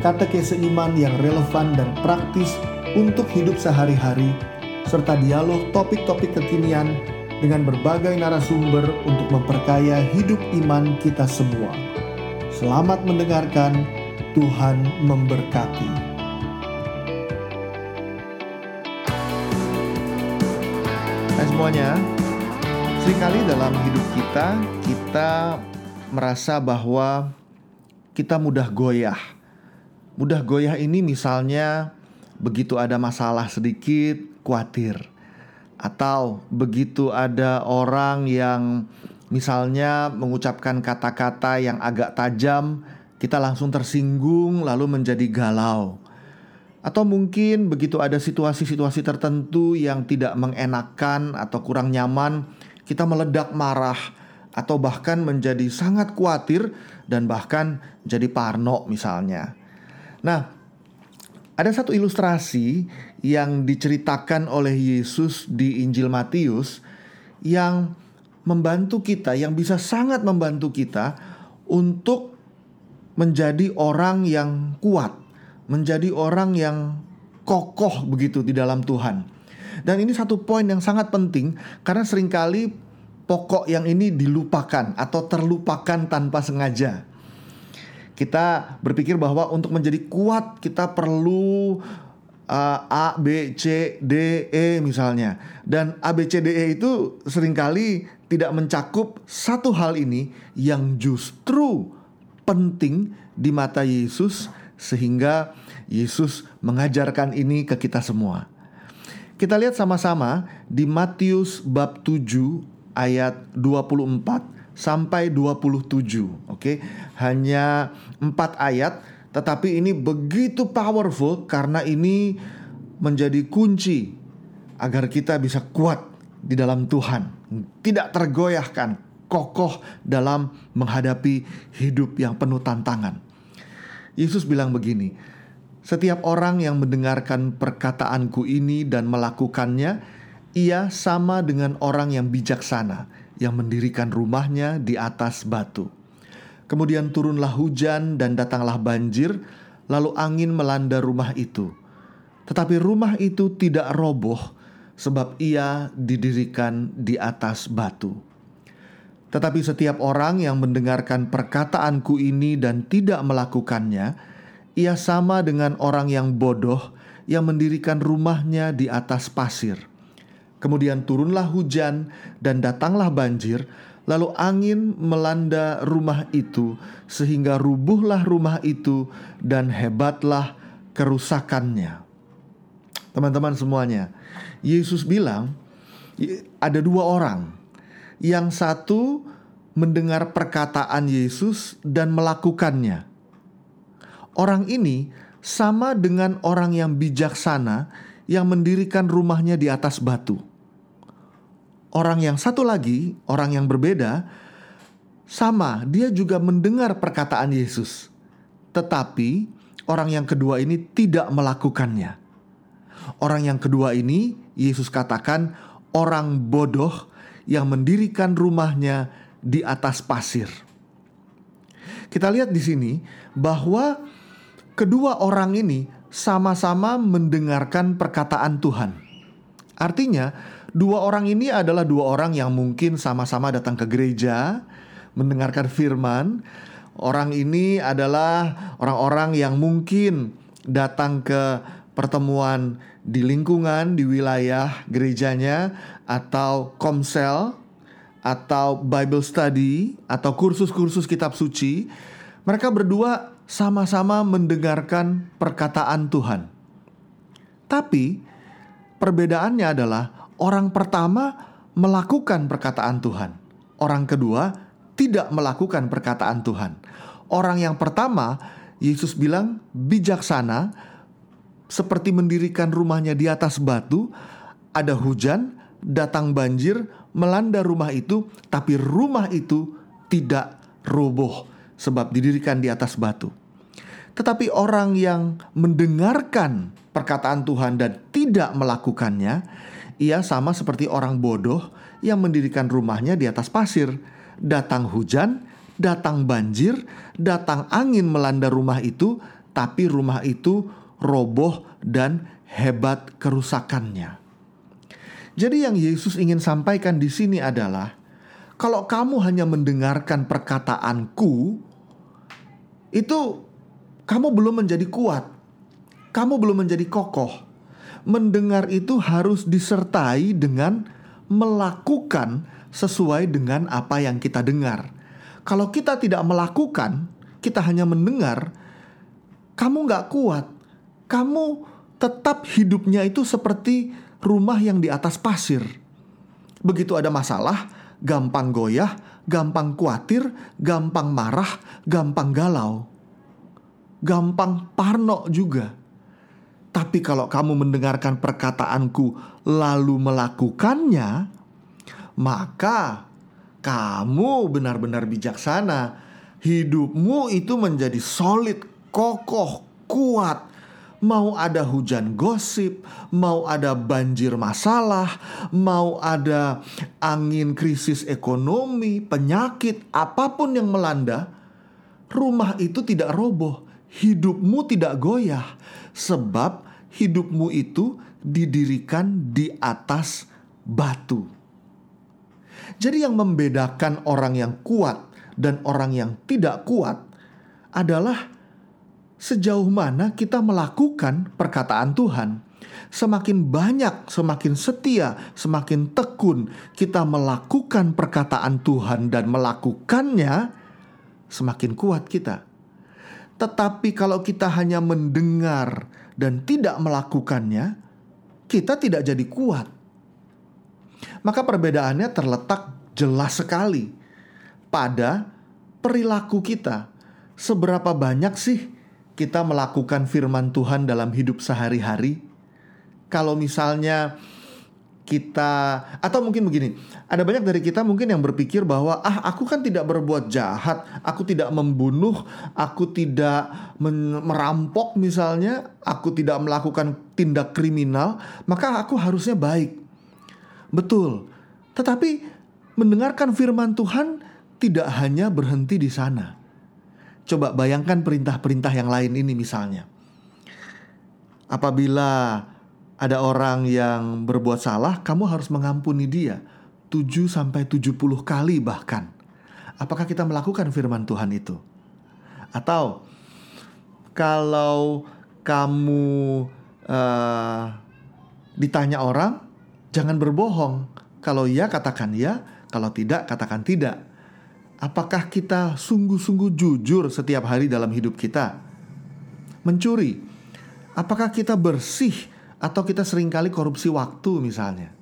katekese iman yang relevan dan praktis untuk hidup sehari-hari, serta dialog topik-topik kekinian dengan berbagai narasumber untuk memperkaya hidup iman kita semua. Selamat mendengarkan, Tuhan memberkati. Hai semuanya, sering kali dalam hidup kita, kita merasa bahwa kita mudah goyah Mudah goyah ini misalnya begitu ada masalah sedikit khawatir atau begitu ada orang yang misalnya mengucapkan kata-kata yang agak tajam kita langsung tersinggung lalu menjadi galau. Atau mungkin begitu ada situasi-situasi tertentu yang tidak mengenakan atau kurang nyaman, kita meledak marah atau bahkan menjadi sangat khawatir dan bahkan jadi parno misalnya. Nah, ada satu ilustrasi yang diceritakan oleh Yesus di Injil Matius yang membantu kita, yang bisa sangat membantu kita untuk menjadi orang yang kuat, menjadi orang yang kokoh begitu di dalam Tuhan. Dan ini satu poin yang sangat penting karena sering kali pokok yang ini dilupakan atau terlupakan tanpa sengaja. Kita berpikir bahwa untuk menjadi kuat kita perlu uh, A, B, C, D, E misalnya. Dan A, B, C, D, E itu sering kali tidak mencakup satu hal ini yang justru penting di mata Yesus sehingga Yesus mengajarkan ini ke kita semua. Kita lihat sama-sama di Matius bab 7 ayat 24 sampai 27. Oke, hanya empat ayat, tetapi ini begitu powerful karena ini menjadi kunci agar kita bisa kuat di dalam Tuhan, tidak tergoyahkan, kokoh dalam menghadapi hidup yang penuh tantangan. Yesus bilang begini, setiap orang yang mendengarkan perkataanku ini dan melakukannya, ia sama dengan orang yang bijaksana yang mendirikan rumahnya di atas batu. Kemudian turunlah hujan dan datanglah banjir, lalu angin melanda rumah itu. Tetapi rumah itu tidak roboh, sebab ia didirikan di atas batu. Tetapi setiap orang yang mendengarkan perkataanku ini dan tidak melakukannya, ia sama dengan orang yang bodoh yang mendirikan rumahnya di atas pasir. Kemudian turunlah hujan dan datanglah banjir, lalu angin melanda rumah itu, sehingga rubuhlah rumah itu, dan hebatlah kerusakannya. Teman-teman semuanya, Yesus bilang ada dua orang. Yang satu mendengar perkataan Yesus dan melakukannya. Orang ini sama dengan orang yang bijaksana yang mendirikan rumahnya di atas batu orang yang satu lagi, orang yang berbeda, sama, dia juga mendengar perkataan Yesus, tetapi orang yang kedua ini tidak melakukannya. Orang yang kedua ini, Yesus katakan, orang bodoh yang mendirikan rumahnya di atas pasir. Kita lihat di sini bahwa kedua orang ini sama-sama mendengarkan perkataan Tuhan. Artinya, Dua orang ini adalah dua orang yang mungkin sama-sama datang ke gereja, mendengarkan firman. Orang ini adalah orang-orang yang mungkin datang ke pertemuan di lingkungan, di wilayah gerejanya, atau komsel, atau Bible study, atau kursus-kursus kitab suci. Mereka berdua sama-sama mendengarkan perkataan Tuhan. Tapi perbedaannya adalah Orang pertama melakukan perkataan Tuhan, orang kedua tidak melakukan perkataan Tuhan. Orang yang pertama, Yesus bilang bijaksana, seperti mendirikan rumahnya di atas batu, ada hujan, datang banjir, melanda rumah itu, tapi rumah itu tidak roboh sebab didirikan di atas batu. Tetapi orang yang mendengarkan perkataan Tuhan dan tidak melakukannya, ia sama seperti orang bodoh yang mendirikan rumahnya di atas pasir. Datang hujan, datang banjir, datang angin melanda rumah itu, tapi rumah itu roboh dan hebat kerusakannya. Jadi yang Yesus ingin sampaikan di sini adalah kalau kamu hanya mendengarkan perkataanku itu kamu belum menjadi kuat. Kamu belum menjadi kokoh. Mendengar itu harus disertai dengan melakukan sesuai dengan apa yang kita dengar. Kalau kita tidak melakukan, kita hanya mendengar, kamu nggak kuat kamu tetap hidupnya itu seperti rumah yang di atas pasir. Begitu ada masalah, gampang goyah, gampang khawatir, gampang marah, gampang galau, gampang parno juga. Tapi kalau kamu mendengarkan perkataanku lalu melakukannya, maka kamu benar-benar bijaksana. Hidupmu itu menjadi solid, kokoh, kuat, Mau ada hujan gosip, mau ada banjir masalah, mau ada angin krisis ekonomi, penyakit, apa pun yang melanda, rumah itu tidak roboh, hidupmu tidak goyah, sebab hidupmu itu didirikan di atas batu. Jadi, yang membedakan orang yang kuat dan orang yang tidak kuat adalah sejauh mana kita melakukan perkataan Tuhan. Semakin banyak, semakin setia, semakin tekun kita melakukan perkataan Tuhan dan melakukannya, semakin kuat kita. Tetapi kalau kita hanya mendengar dan tidak melakukannya, kita tidak jadi kuat. Maka perbedaannya terletak jelas sekali pada perilaku kita. Seberapa banyak sih kita melakukan firman Tuhan dalam hidup sehari-hari? Kalau misalnya kita atau mungkin begini, ada banyak dari kita mungkin yang berpikir bahwa ah aku kan tidak berbuat jahat, aku tidak membunuh, aku tidak merampok misalnya, aku tidak melakukan tindak kriminal, maka aku harusnya baik. Betul. Tetapi mendengarkan firman Tuhan tidak hanya berhenti di sana. Coba bayangkan perintah-perintah yang lain ini misalnya. Apabila ada orang yang berbuat salah, kamu harus mengampuni dia 7 sampai 70 kali bahkan. Apakah kita melakukan firman Tuhan itu? Atau kalau kamu uh, ditanya orang, jangan berbohong. Kalau ya katakan ya, kalau tidak katakan tidak. Apakah kita sungguh-sungguh jujur setiap hari dalam hidup kita? Mencuri, apakah kita bersih atau kita sering kali korupsi waktu misalnya?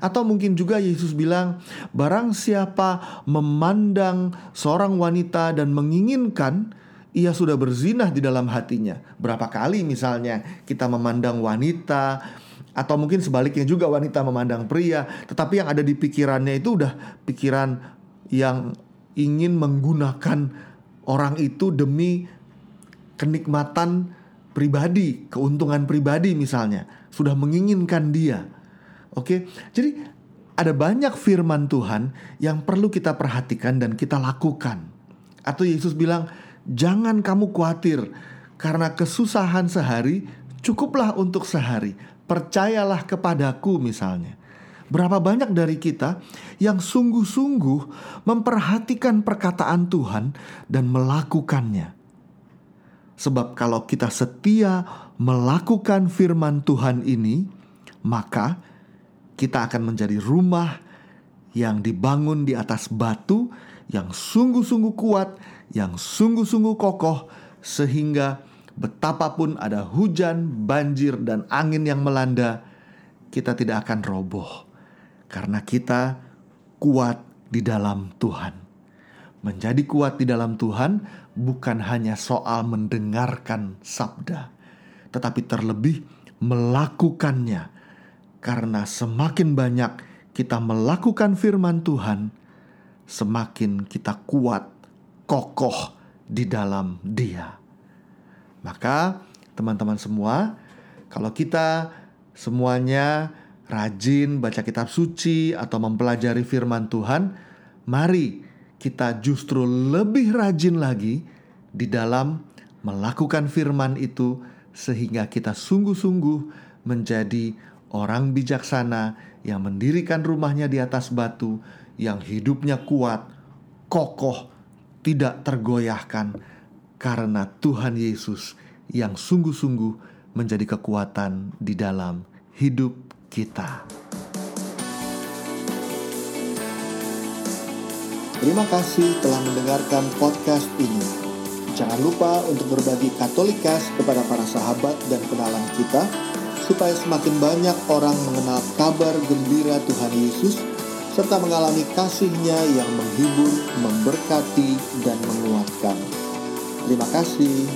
Atau mungkin juga Yesus bilang, barang siapa memandang seorang wanita dan menginginkan, ia sudah berzinah di dalam hatinya. Berapa kali misalnya kita memandang wanita, atau mungkin sebaliknya juga wanita memandang pria, tetapi yang ada di pikirannya itu udah pikiran yang ingin menggunakan orang itu demi kenikmatan pribadi, keuntungan pribadi misalnya, sudah menginginkan dia. Oke. Jadi ada banyak firman Tuhan yang perlu kita perhatikan dan kita lakukan. Atau Yesus bilang, "Jangan kamu khawatir karena kesusahan sehari cukuplah untuk sehari. Percayalah kepadaku misalnya." Berapa banyak dari kita yang sungguh-sungguh memperhatikan perkataan Tuhan dan melakukannya? Sebab, kalau kita setia melakukan firman Tuhan ini, maka kita akan menjadi rumah yang dibangun di atas batu yang sungguh-sungguh kuat, yang sungguh-sungguh kokoh, sehingga betapapun ada hujan, banjir, dan angin yang melanda, kita tidak akan roboh karena kita kuat di dalam Tuhan. Menjadi kuat di dalam Tuhan bukan hanya soal mendengarkan sabda, tetapi terlebih melakukannya. Karena semakin banyak kita melakukan firman Tuhan, semakin kita kuat, kokoh di dalam Dia. Maka, teman-teman semua, kalau kita semuanya rajin baca kitab suci atau mempelajari firman Tuhan, mari kita justru lebih rajin lagi di dalam melakukan firman itu, sehingga kita sungguh-sungguh menjadi orang bijaksana yang mendirikan rumahnya di atas batu, yang hidupnya kuat, kokoh, tidak tergoyahkan, karena Tuhan Yesus yang sungguh-sungguh menjadi kekuatan di dalam hidup kita. Terima kasih telah mendengarkan podcast ini. Jangan lupa untuk berbagi Katolikas kepada para sahabat dan kenalan kita supaya semakin banyak orang mengenal kabar gembira Tuhan Yesus serta mengalami kasihnya yang menghibur, memberkati, dan menguatkan. Terima kasih.